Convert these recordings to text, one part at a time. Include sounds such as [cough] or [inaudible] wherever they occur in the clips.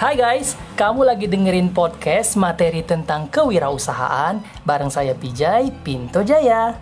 Hai guys, kamu lagi dengerin podcast materi tentang kewirausahaan bareng saya Pijay Pinto Jaya.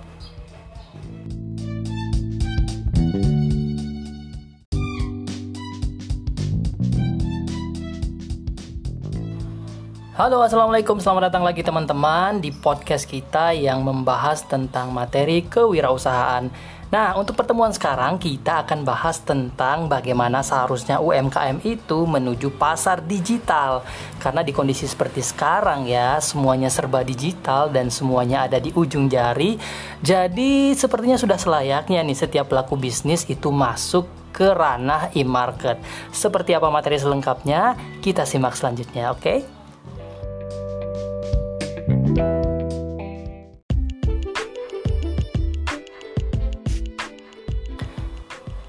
Halo, assalamualaikum, selamat datang lagi teman-teman di podcast kita yang membahas tentang materi kewirausahaan. Nah, untuk pertemuan sekarang kita akan bahas tentang bagaimana seharusnya UMKM itu menuju pasar digital. Karena di kondisi seperti sekarang ya, semuanya serba digital dan semuanya ada di ujung jari. Jadi, sepertinya sudah selayaknya nih setiap pelaku bisnis itu masuk ke ranah e-market. Seperti apa materi selengkapnya? Kita simak selanjutnya, oke? Okay?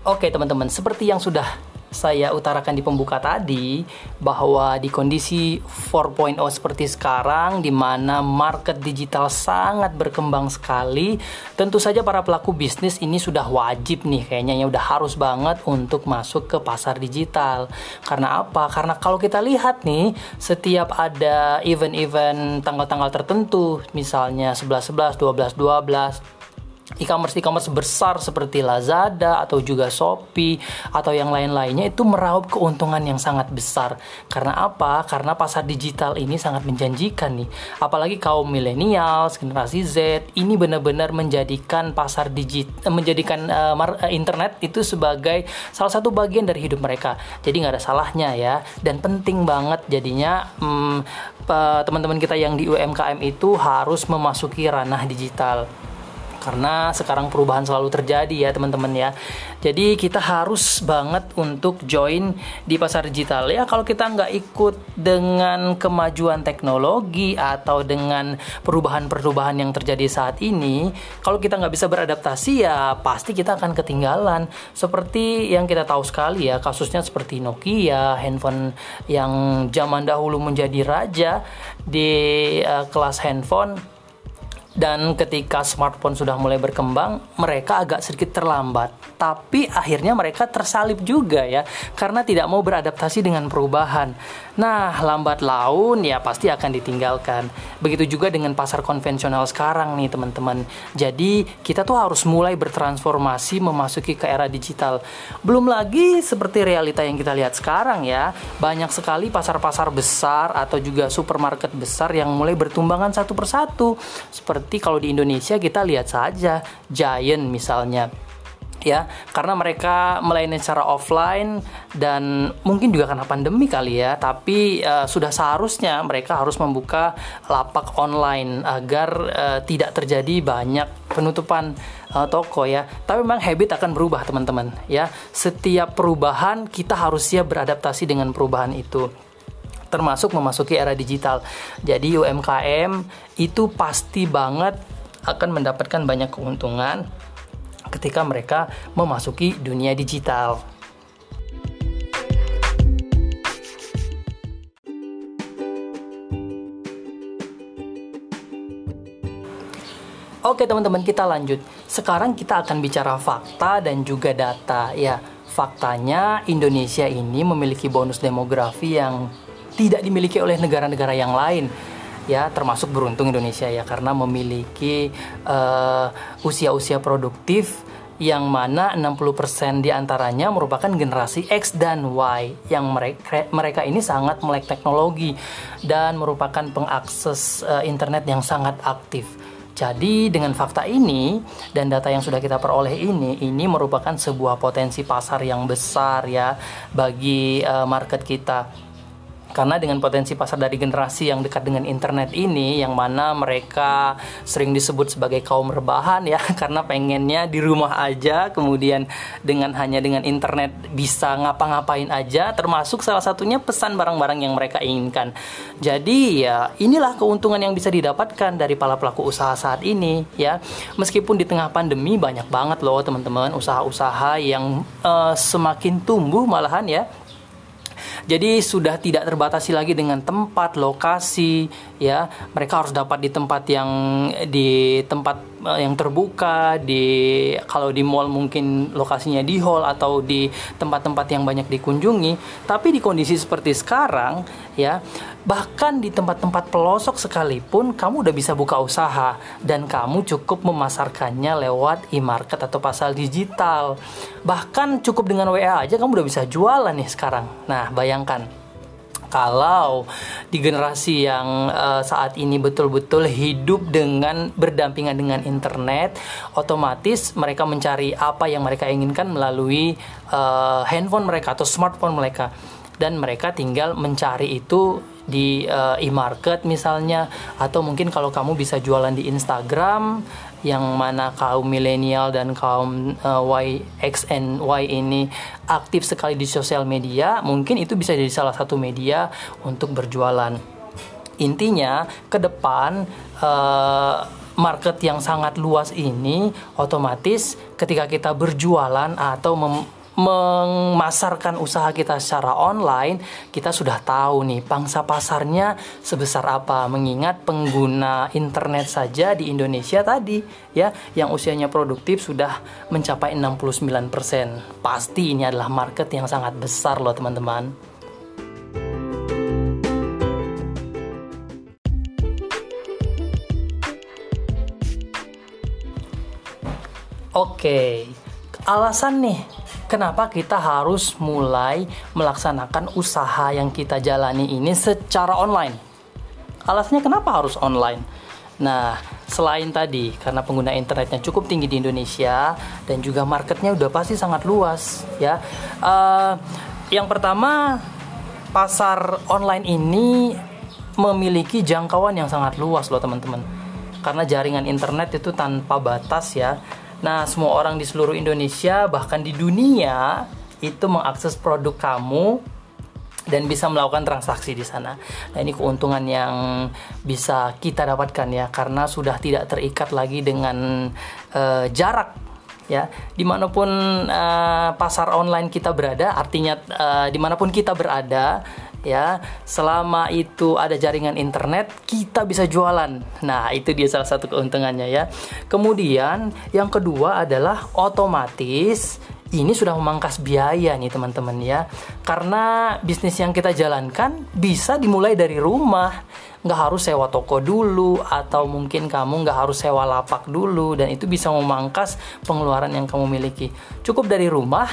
Oke teman-teman, seperti yang sudah saya utarakan di pembuka tadi bahwa di kondisi 4.0 seperti sekarang di mana market digital sangat berkembang sekali, tentu saja para pelaku bisnis ini sudah wajib nih kayaknya ya udah harus banget untuk masuk ke pasar digital. Karena apa? Karena kalau kita lihat nih, setiap ada event-event tanggal-tanggal tertentu, misalnya 11 11, 12 12 e-commerce e-commerce besar seperti Lazada atau juga Shopee atau yang lain-lainnya itu meraup keuntungan yang sangat besar. Karena apa? Karena pasar digital ini sangat menjanjikan nih. Apalagi kaum milenial, generasi Z ini benar-benar menjadikan pasar digital menjadikan uh, internet itu sebagai salah satu bagian dari hidup mereka. Jadi nggak ada salahnya ya dan penting banget jadinya um, teman-teman kita yang di UMKM itu harus memasuki ranah digital karena sekarang perubahan selalu terjadi ya teman-teman ya. Jadi kita harus banget untuk join di pasar digital ya. Kalau kita nggak ikut dengan kemajuan teknologi atau dengan perubahan-perubahan yang terjadi saat ini, kalau kita nggak bisa beradaptasi ya pasti kita akan ketinggalan. Seperti yang kita tahu sekali ya kasusnya seperti Nokia, handphone yang zaman dahulu menjadi raja di uh, kelas handphone dan ketika smartphone sudah mulai berkembang, mereka agak sedikit terlambat. Tapi akhirnya mereka tersalib juga ya, karena tidak mau beradaptasi dengan perubahan. Nah, lambat laun ya pasti akan ditinggalkan. Begitu juga dengan pasar konvensional sekarang nih teman-teman. Jadi kita tuh harus mulai bertransformasi memasuki ke era digital. Belum lagi seperti realita yang kita lihat sekarang ya, banyak sekali pasar-pasar besar atau juga supermarket besar yang mulai bertumbangan satu persatu. Seperti kalau di Indonesia kita lihat saja Giant misalnya ya karena mereka melayani secara offline dan mungkin juga karena pandemi kali ya tapi uh, sudah seharusnya mereka harus membuka lapak online agar uh, tidak terjadi banyak penutupan uh, toko ya tapi memang habit akan berubah teman-teman ya setiap perubahan kita harus siap beradaptasi dengan perubahan itu termasuk memasuki era digital. Jadi UMKM itu pasti banget akan mendapatkan banyak keuntungan ketika mereka memasuki dunia digital. Oke teman-teman kita lanjut. Sekarang kita akan bicara fakta dan juga data ya. Faktanya Indonesia ini memiliki bonus demografi yang tidak dimiliki oleh negara-negara yang lain ya termasuk beruntung Indonesia ya karena memiliki uh, usia-usia produktif yang mana 60% di antaranya merupakan generasi X dan Y yang mereka mereka ini sangat melek teknologi dan merupakan pengakses uh, internet yang sangat aktif. Jadi dengan fakta ini dan data yang sudah kita peroleh ini, ini merupakan sebuah potensi pasar yang besar ya bagi uh, market kita karena dengan potensi pasar dari generasi yang dekat dengan internet ini yang mana mereka sering disebut sebagai kaum rebahan ya [laughs] karena pengennya di rumah aja kemudian dengan hanya dengan internet bisa ngapa-ngapain aja termasuk salah satunya pesan barang-barang yang mereka inginkan. Jadi ya inilah keuntungan yang bisa didapatkan dari para pelaku usaha saat ini ya. Meskipun di tengah pandemi banyak banget loh teman-teman usaha-usaha yang uh, semakin tumbuh malahan ya jadi sudah tidak terbatasi lagi dengan tempat, lokasi, ya. Mereka harus dapat di tempat yang di tempat yang terbuka di kalau di mall mungkin lokasinya di hall atau di tempat-tempat yang banyak dikunjungi tapi di kondisi seperti sekarang ya bahkan di tempat-tempat pelosok sekalipun kamu udah bisa buka usaha dan kamu cukup memasarkannya lewat e-market atau pasar digital. Bahkan cukup dengan WA aja kamu udah bisa jualan nih sekarang. Nah bayangkan kalau di generasi yang uh, saat ini betul-betul hidup dengan berdampingan dengan internet, otomatis mereka mencari apa yang mereka inginkan melalui uh, handphone mereka atau smartphone mereka. Dan mereka tinggal mencari itu di uh, e-market misalnya. Atau mungkin kalau kamu bisa jualan di Instagram yang mana kaum milenial dan kaum uh, Y X and Y ini aktif sekali di sosial media, mungkin itu bisa jadi salah satu media untuk berjualan. Intinya ke depan uh, market yang sangat luas ini otomatis ketika kita berjualan atau memasarkan usaha kita secara online, kita sudah tahu nih pangsa pasarnya sebesar apa. Mengingat pengguna internet saja di Indonesia tadi ya yang usianya produktif sudah mencapai 69%. Pasti ini adalah market yang sangat besar loh teman-teman. Oke, alasan nih kenapa kita harus mulai melaksanakan usaha yang kita jalani ini secara online. Alasannya kenapa harus online? Nah, selain tadi karena pengguna internetnya cukup tinggi di Indonesia dan juga marketnya udah pasti sangat luas, ya. Uh, yang pertama, pasar online ini memiliki jangkauan yang sangat luas loh teman-teman. Karena jaringan internet itu tanpa batas ya Nah, semua orang di seluruh Indonesia, bahkan di dunia, itu mengakses produk kamu dan bisa melakukan transaksi di sana. Nah, ini keuntungan yang bisa kita dapatkan ya, karena sudah tidak terikat lagi dengan uh, jarak ya di mana pun uh, pasar online kita berada artinya uh, di mana pun kita berada ya. Selama itu ada jaringan internet kita bisa jualan. Nah itu dia salah satu keuntungannya ya. Kemudian yang kedua adalah otomatis ini sudah memangkas biaya nih teman-teman ya. Karena bisnis yang kita jalankan bisa dimulai dari rumah. Nggak harus sewa toko dulu atau mungkin kamu nggak harus sewa lapak dulu dan itu bisa memangkas pengeluaran yang kamu miliki. Cukup dari rumah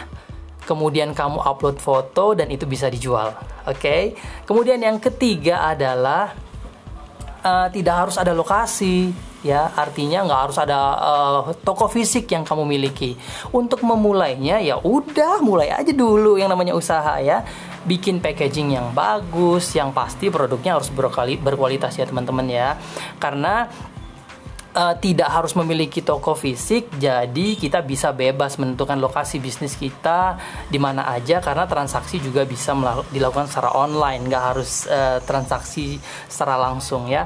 kemudian kamu upload foto dan itu bisa dijual. Oke. Okay? Kemudian yang ketiga adalah uh, tidak harus ada lokasi ya artinya nggak harus ada uh, toko fisik yang kamu miliki untuk memulainya ya udah mulai aja dulu yang namanya usaha ya bikin packaging yang bagus yang pasti produknya harus berkualitas ya teman-teman ya karena uh, tidak harus memiliki toko fisik, jadi kita bisa bebas menentukan lokasi bisnis kita di mana aja karena transaksi juga bisa dilakukan secara online, nggak harus uh, transaksi secara langsung ya.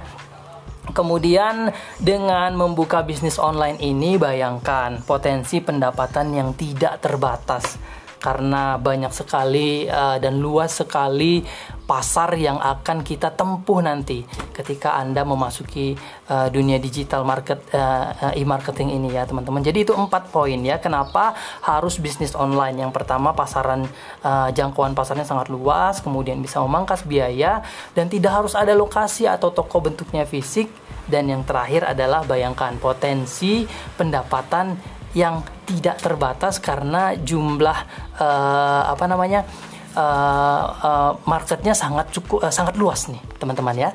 Kemudian dengan membuka bisnis online ini bayangkan potensi pendapatan yang tidak terbatas karena banyak sekali uh, dan luas sekali pasar yang akan kita tempuh nanti ketika Anda memasuki uh, dunia digital market uh, e-marketing ini ya teman-teman. Jadi itu empat poin ya kenapa harus bisnis online. Yang pertama pasaran uh, jangkauan pasarnya sangat luas, kemudian bisa memangkas biaya dan tidak harus ada lokasi atau toko bentuknya fisik dan yang terakhir adalah bayangkan potensi pendapatan yang tidak terbatas karena jumlah uh, apa namanya uh, uh, marketnya sangat cukup uh, sangat luas nih teman-teman ya.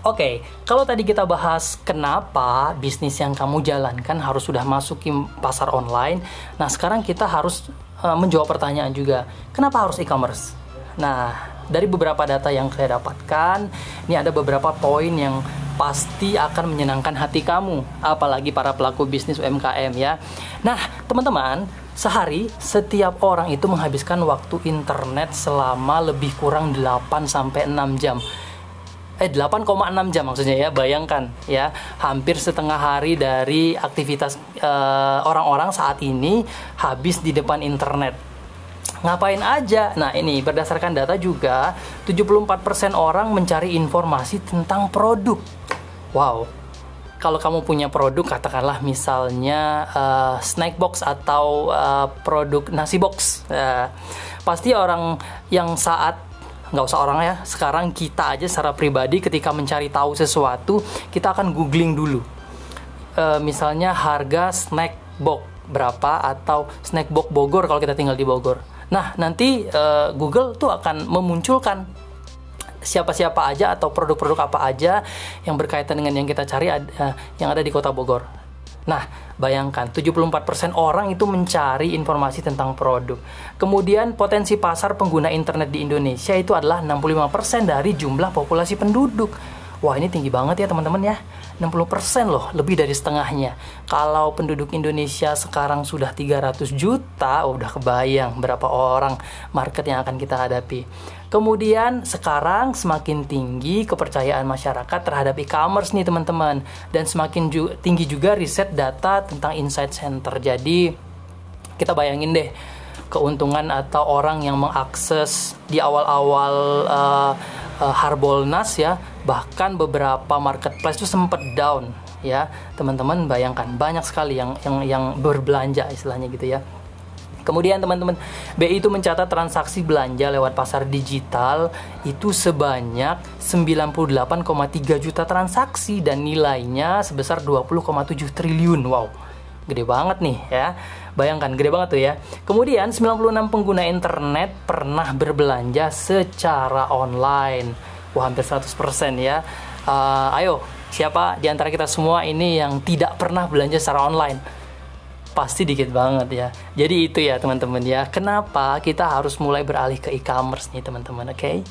Oke, okay, kalau tadi kita bahas kenapa bisnis yang kamu jalankan harus sudah masukin pasar online, nah sekarang kita harus uh, menjawab pertanyaan juga, kenapa harus e-commerce? Nah, dari beberapa data yang saya dapatkan, ini ada beberapa poin yang pasti akan menyenangkan hati kamu, apalagi para pelaku bisnis UMKM ya. Nah, teman-teman, sehari setiap orang itu menghabiskan waktu internet selama lebih kurang 8 sampai 6 jam. Eh 8,6 jam maksudnya ya. Bayangkan ya. Hampir setengah hari dari aktivitas eh, orang-orang uh, saat ini habis di depan internet Ngapain aja? Nah, ini berdasarkan data juga 74% orang mencari informasi tentang produk. Wow. Kalau kamu punya produk katakanlah misalnya uh, snack box atau uh, produk nasi box. Uh, pasti orang yang saat nggak usah orang ya sekarang kita aja secara pribadi ketika mencari tahu sesuatu kita akan googling dulu e, misalnya harga snack box berapa atau snack box Bogor kalau kita tinggal di Bogor Nah, nanti uh, Google tuh akan memunculkan siapa-siapa aja atau produk-produk apa aja yang berkaitan dengan yang kita cari uh, yang ada di Kota Bogor. Nah, bayangkan 74% orang itu mencari informasi tentang produk. Kemudian potensi pasar pengguna internet di Indonesia itu adalah 65% dari jumlah populasi penduduk. Wah, ini tinggi banget ya teman-teman ya. 60% loh, lebih dari setengahnya. Kalau penduduk Indonesia sekarang sudah 300 juta, udah kebayang berapa orang market yang akan kita hadapi. Kemudian sekarang semakin tinggi kepercayaan masyarakat terhadap e-commerce nih teman-teman dan semakin ju tinggi juga riset data tentang insight center. Jadi kita bayangin deh keuntungan atau orang yang mengakses di awal-awal uh, uh, Harbolnas ya bahkan beberapa marketplace itu sempat down ya teman-teman bayangkan banyak sekali yang yang yang berbelanja istilahnya gitu ya Kemudian teman-teman, BI itu mencatat transaksi belanja lewat pasar digital itu sebanyak 98,3 juta transaksi dan nilainya sebesar 20,7 triliun. Wow, gede banget nih ya. Bayangkan, gede banget tuh ya. Kemudian 96 pengguna internet pernah berbelanja secara online. Wah, hampir 100% ya. Uh, ayo, siapa di antara kita semua ini yang tidak pernah belanja secara online? Pasti dikit banget ya. Jadi itu ya teman-teman ya. Kenapa kita harus mulai beralih ke e-commerce nih teman-teman, oke? Okay?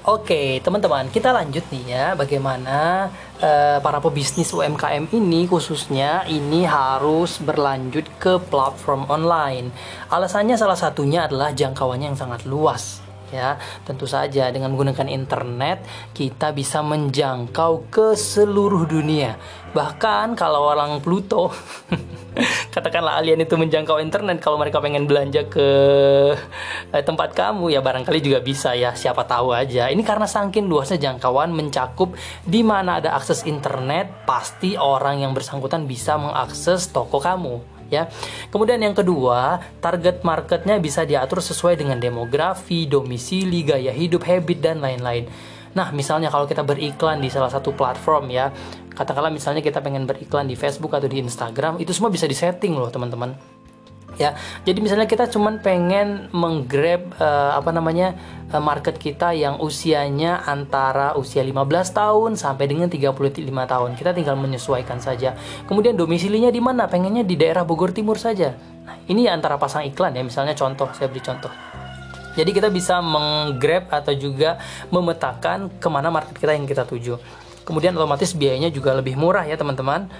Oke, teman-teman, kita lanjut nih ya. Bagaimana uh, para pebisnis UMKM ini khususnya ini harus berlanjut ke platform online. Alasannya salah satunya adalah jangkauannya yang sangat luas ya. Tentu saja dengan menggunakan internet kita bisa menjangkau ke seluruh dunia. Bahkan kalau orang Pluto [laughs] katakanlah alien itu menjangkau internet kalau mereka pengen belanja ke eh, tempat kamu ya barangkali juga bisa ya siapa tahu aja. Ini karena saking luasnya jangkauan mencakup di mana ada akses internet pasti orang yang bersangkutan bisa mengakses toko kamu ya. Kemudian yang kedua, target marketnya bisa diatur sesuai dengan demografi, domisili, gaya hidup, habit dan lain-lain. Nah, misalnya kalau kita beriklan di salah satu platform ya, katakanlah misalnya kita pengen beriklan di Facebook atau di Instagram, itu semua bisa disetting loh teman-teman ya. Jadi misalnya kita cuman pengen menggrab uh, apa namanya uh, market kita yang usianya antara usia 15 tahun sampai dengan 35 tahun. Kita tinggal menyesuaikan saja. Kemudian domisilinya di mana? Pengennya di daerah Bogor Timur saja. Nah, ini antara pasang iklan ya. Misalnya contoh saya beri contoh. Jadi kita bisa menggrab atau juga memetakan ke mana market kita yang kita tuju. Kemudian otomatis biayanya juga lebih murah ya teman-teman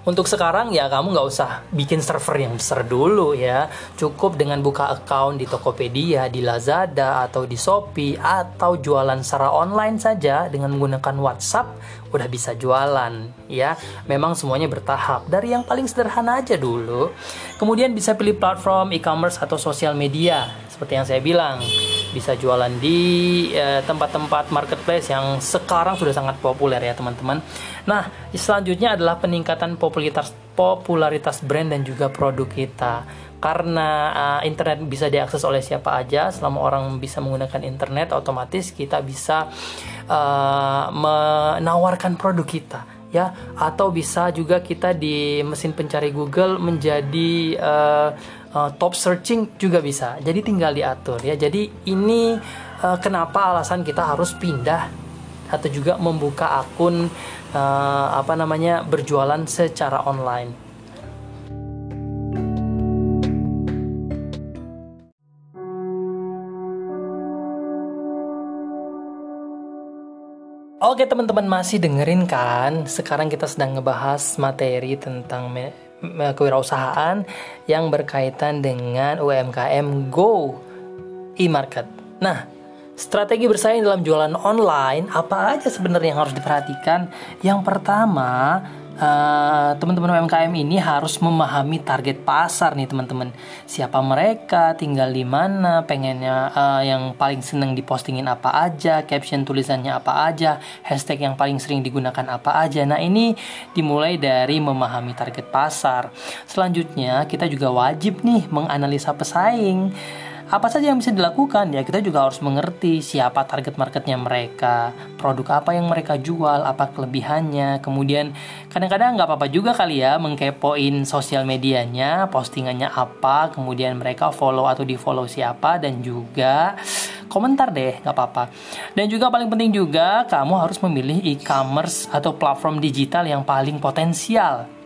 untuk sekarang ya kamu nggak usah bikin server yang besar dulu ya. Cukup dengan buka account di Tokopedia, di Lazada atau di Shopee atau jualan secara online saja dengan menggunakan WhatsApp udah bisa jualan ya. Memang semuanya bertahap dari yang paling sederhana aja dulu. Kemudian bisa pilih platform e-commerce atau sosial media seperti yang saya bilang bisa jualan di eh, tempat-tempat marketplace yang sekarang sudah sangat populer ya teman-teman. Nah selanjutnya adalah peningkatan popularitas popularitas brand dan juga produk kita karena uh, internet bisa diakses oleh siapa aja selama orang bisa menggunakan internet otomatis kita bisa uh, menawarkan produk kita ya atau bisa juga kita di mesin pencari Google menjadi uh, uh, top searching juga bisa. Jadi tinggal diatur ya. Jadi ini uh, kenapa alasan kita harus pindah atau juga membuka akun uh, apa namanya berjualan secara online. Oke teman-teman masih dengerin kan? Sekarang kita sedang ngebahas materi tentang kewirausahaan yang berkaitan dengan UMKM Go e-market. Nah, Strategi bersaing dalam jualan online apa aja sebenarnya yang harus diperhatikan? Yang pertama, uh, teman-teman UMKM ini harus memahami target pasar nih teman-teman. Siapa mereka, tinggal di mana, pengennya uh, yang paling seneng dipostingin apa aja, caption tulisannya apa aja, hashtag yang paling sering digunakan apa aja. Nah ini dimulai dari memahami target pasar. Selanjutnya kita juga wajib nih menganalisa pesaing apa saja yang bisa dilakukan? Ya kita juga harus mengerti siapa target marketnya mereka produk apa yang mereka jual apa kelebihannya. Kemudian kadang-kadang nggak apa-apa juga kali ya mengkepoin sosial medianya postingannya apa kemudian mereka follow atau di follow siapa dan juga komentar deh nggak apa-apa. Dan juga paling penting juga kamu harus memilih e-commerce atau platform digital yang paling potensial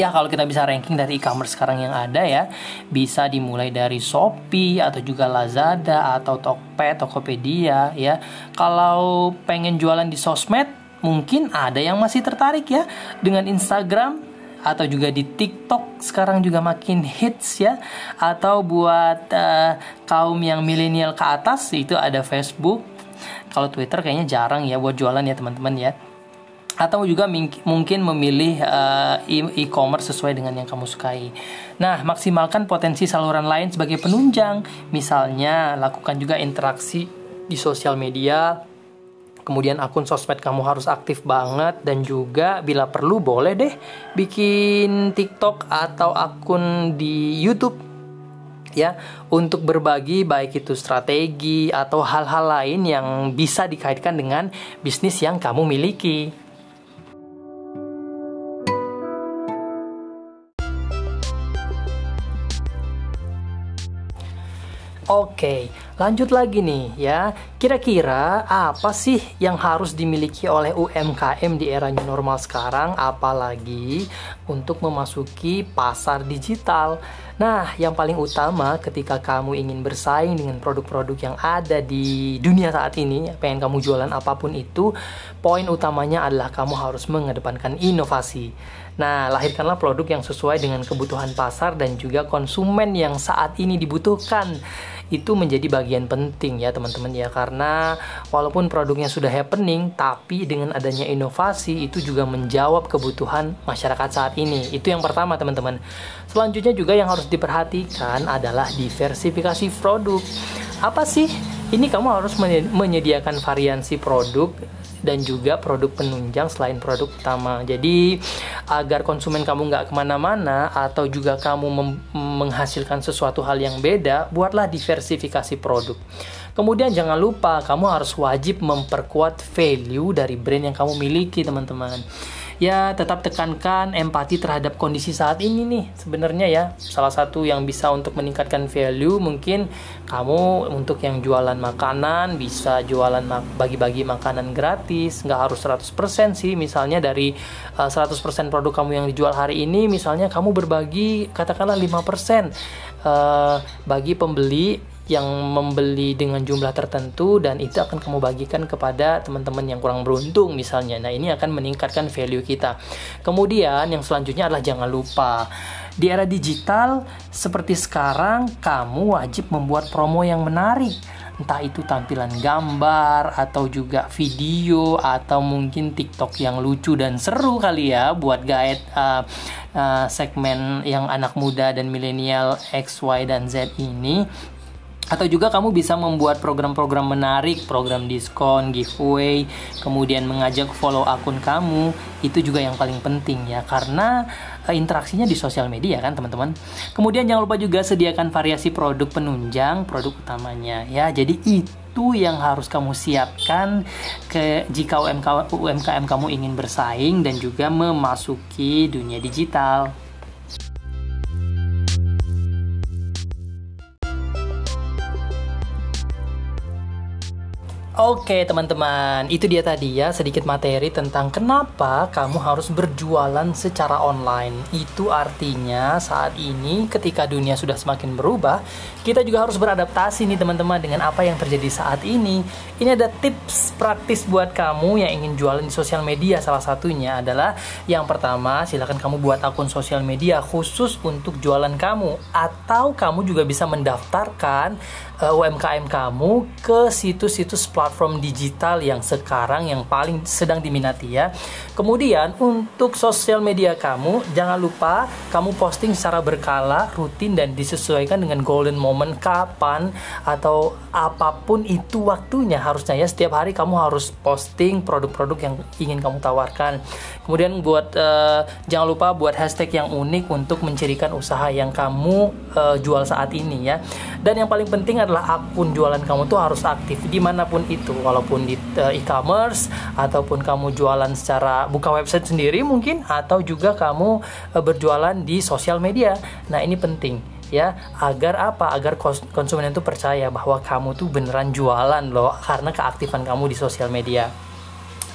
ya kalau kita bisa ranking dari e-commerce sekarang yang ada ya bisa dimulai dari Shopee atau juga Lazada atau Tokped, Tokopedia ya. Kalau pengen jualan di sosmed mungkin ada yang masih tertarik ya dengan Instagram atau juga di TikTok sekarang juga makin hits ya. Atau buat uh, kaum yang milenial ke atas itu ada Facebook. Kalau Twitter kayaknya jarang ya buat jualan ya teman-teman ya atau juga mungkin memilih uh, e-commerce sesuai dengan yang kamu sukai. Nah, maksimalkan potensi saluran lain sebagai penunjang. Misalnya, lakukan juga interaksi di sosial media. Kemudian akun sosmed kamu harus aktif banget dan juga bila perlu boleh deh bikin TikTok atau akun di YouTube ya untuk berbagi baik itu strategi atau hal-hal lain yang bisa dikaitkan dengan bisnis yang kamu miliki. Oke, lanjut lagi nih ya. Kira-kira apa sih yang harus dimiliki oleh UMKM di era new normal sekarang apalagi untuk memasuki pasar digital? Nah, yang paling utama ketika kamu ingin bersaing dengan produk-produk yang ada di dunia saat ini, pengen kamu jualan apa pun itu, poin utamanya adalah kamu harus mengedepankan inovasi. Nah, lahirkanlah produk yang sesuai dengan kebutuhan pasar dan juga konsumen yang saat ini dibutuhkan. Itu menjadi bagian penting ya teman-teman ya karena walaupun produknya sudah happening tapi dengan adanya inovasi itu juga menjawab kebutuhan masyarakat saat ini. Itu yang pertama teman-teman. Selanjutnya juga yang harus diperhatikan adalah diversifikasi produk. Apa sih? Ini kamu harus menyediakan variansi produk dan juga produk penunjang selain produk utama. Jadi agar konsumen kamu nggak ke mana-mana atau juga kamu menghasilkan sesuatu hal yang beda, buatlah diversifikasi produk. Kemudian jangan lupa kamu harus wajib memperkuat value dari brand yang kamu miliki, teman-teman ya tetap tekankan empati terhadap kondisi saat ini nih. Sebenarnya ya salah satu yang bisa untuk meningkatkan value mungkin kamu untuk yang jualan makanan bisa jualan bagi-bagi makanan gratis. Nggak harus 100% sih. Misalnya dari eh, 100% produk kamu yang dijual hari ini misalnya kamu berbagi katakanlah 5% uh, eh, bagi pembeli yang membeli dengan jumlah tertentu dan itu akan kamu bagikan kepada teman-teman yang kurang beruntung misalnya. Nah, ini akan meningkatkan value kita. Kemudian yang selanjutnya adalah jangan lupa di era digital seperti sekarang kamu wajib membuat promo yang menarik entah itu tampilan gambar atau juga video atau mungkin TikTok yang lucu dan seru kali ya buat guide uh, uh, segmen yang anak muda dan milenial X, Y dan Z ini atau juga kamu bisa membuat program-program menarik, program diskon, giveaway, kemudian mengajak follow akun kamu, itu juga yang paling penting ya karena uh, interaksinya di sosial media kan teman-teman. Kemudian jangan lupa juga sediakan variasi produk penunjang produk utamanya ya. Jadi itu yang harus kamu siapkan ke jika UMK, UMKM kamu ingin bersaing dan juga memasuki dunia digital. Oke teman-teman, itu dia tadi ya sedikit materi tentang kenapa kamu harus berjualan secara online. Itu artinya saat ini ketika dunia sudah semakin berubah, kita juga harus beradaptasi nih teman-teman dengan apa yang terjadi saat ini. Ini ada tips praktis buat kamu yang ingin jualan di sosial media. Salah satunya adalah yang pertama, silakan kamu buat akun sosial media khusus untuk jualan kamu atau kamu juga bisa mendaftarkan uh, UMKM kamu ke situs-situs platform digital yang sekarang yang paling sedang diminati ya. Kemudian untuk sosial media kamu jangan lupa kamu posting secara berkala, rutin dan disesuaikan dengan golden moment kapan atau apa pun itu waktunya harusnya ya setiap hari kamu harus posting produk-produk yang ingin kamu tawarkan. Kemudian buat uh, jangan lupa buat hashtag yang unik untuk mencirikan usaha yang kamu uh, jual saat ini ya. Dan yang paling penting adalah akun jualan kamu tuh harus aktif di mana pun itu, walaupun di uh, e-commerce ataupun kamu jualan secara buka website sendiri mungkin atau juga kamu uh, berjualan di sosial media. Nah ini penting ya agar apa agar konsumen itu percaya bahwa kamu tuh beneran jualan loh karena keaktifan kamu di sosial media.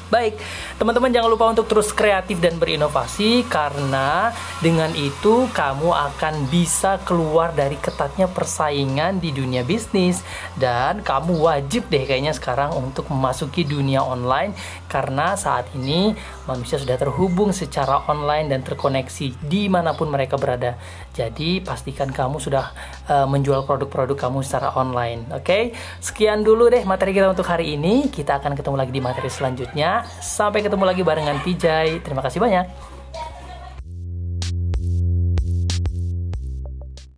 Baik, teman-teman jangan lupa untuk terus kreatif dan berinovasi karena dengan itu kamu akan bisa keluar dari ketatnya persaingan di dunia bisnis dan kamu wajib deh kayaknya sekarang untuk memasuki dunia online karena saat ini manusia sudah terhubung secara online dan terkoneksi di mana pun mereka berada. Jadi pastikan kamu sudah uh, menjual produk-produk kamu secara online. Oke, okay? sekian dulu deh materi kita untuk hari ini. Kita akan ketemu lagi di materi selanjutnya. Sampai ketemu lagi barengan Pijay. Terima kasih banyak.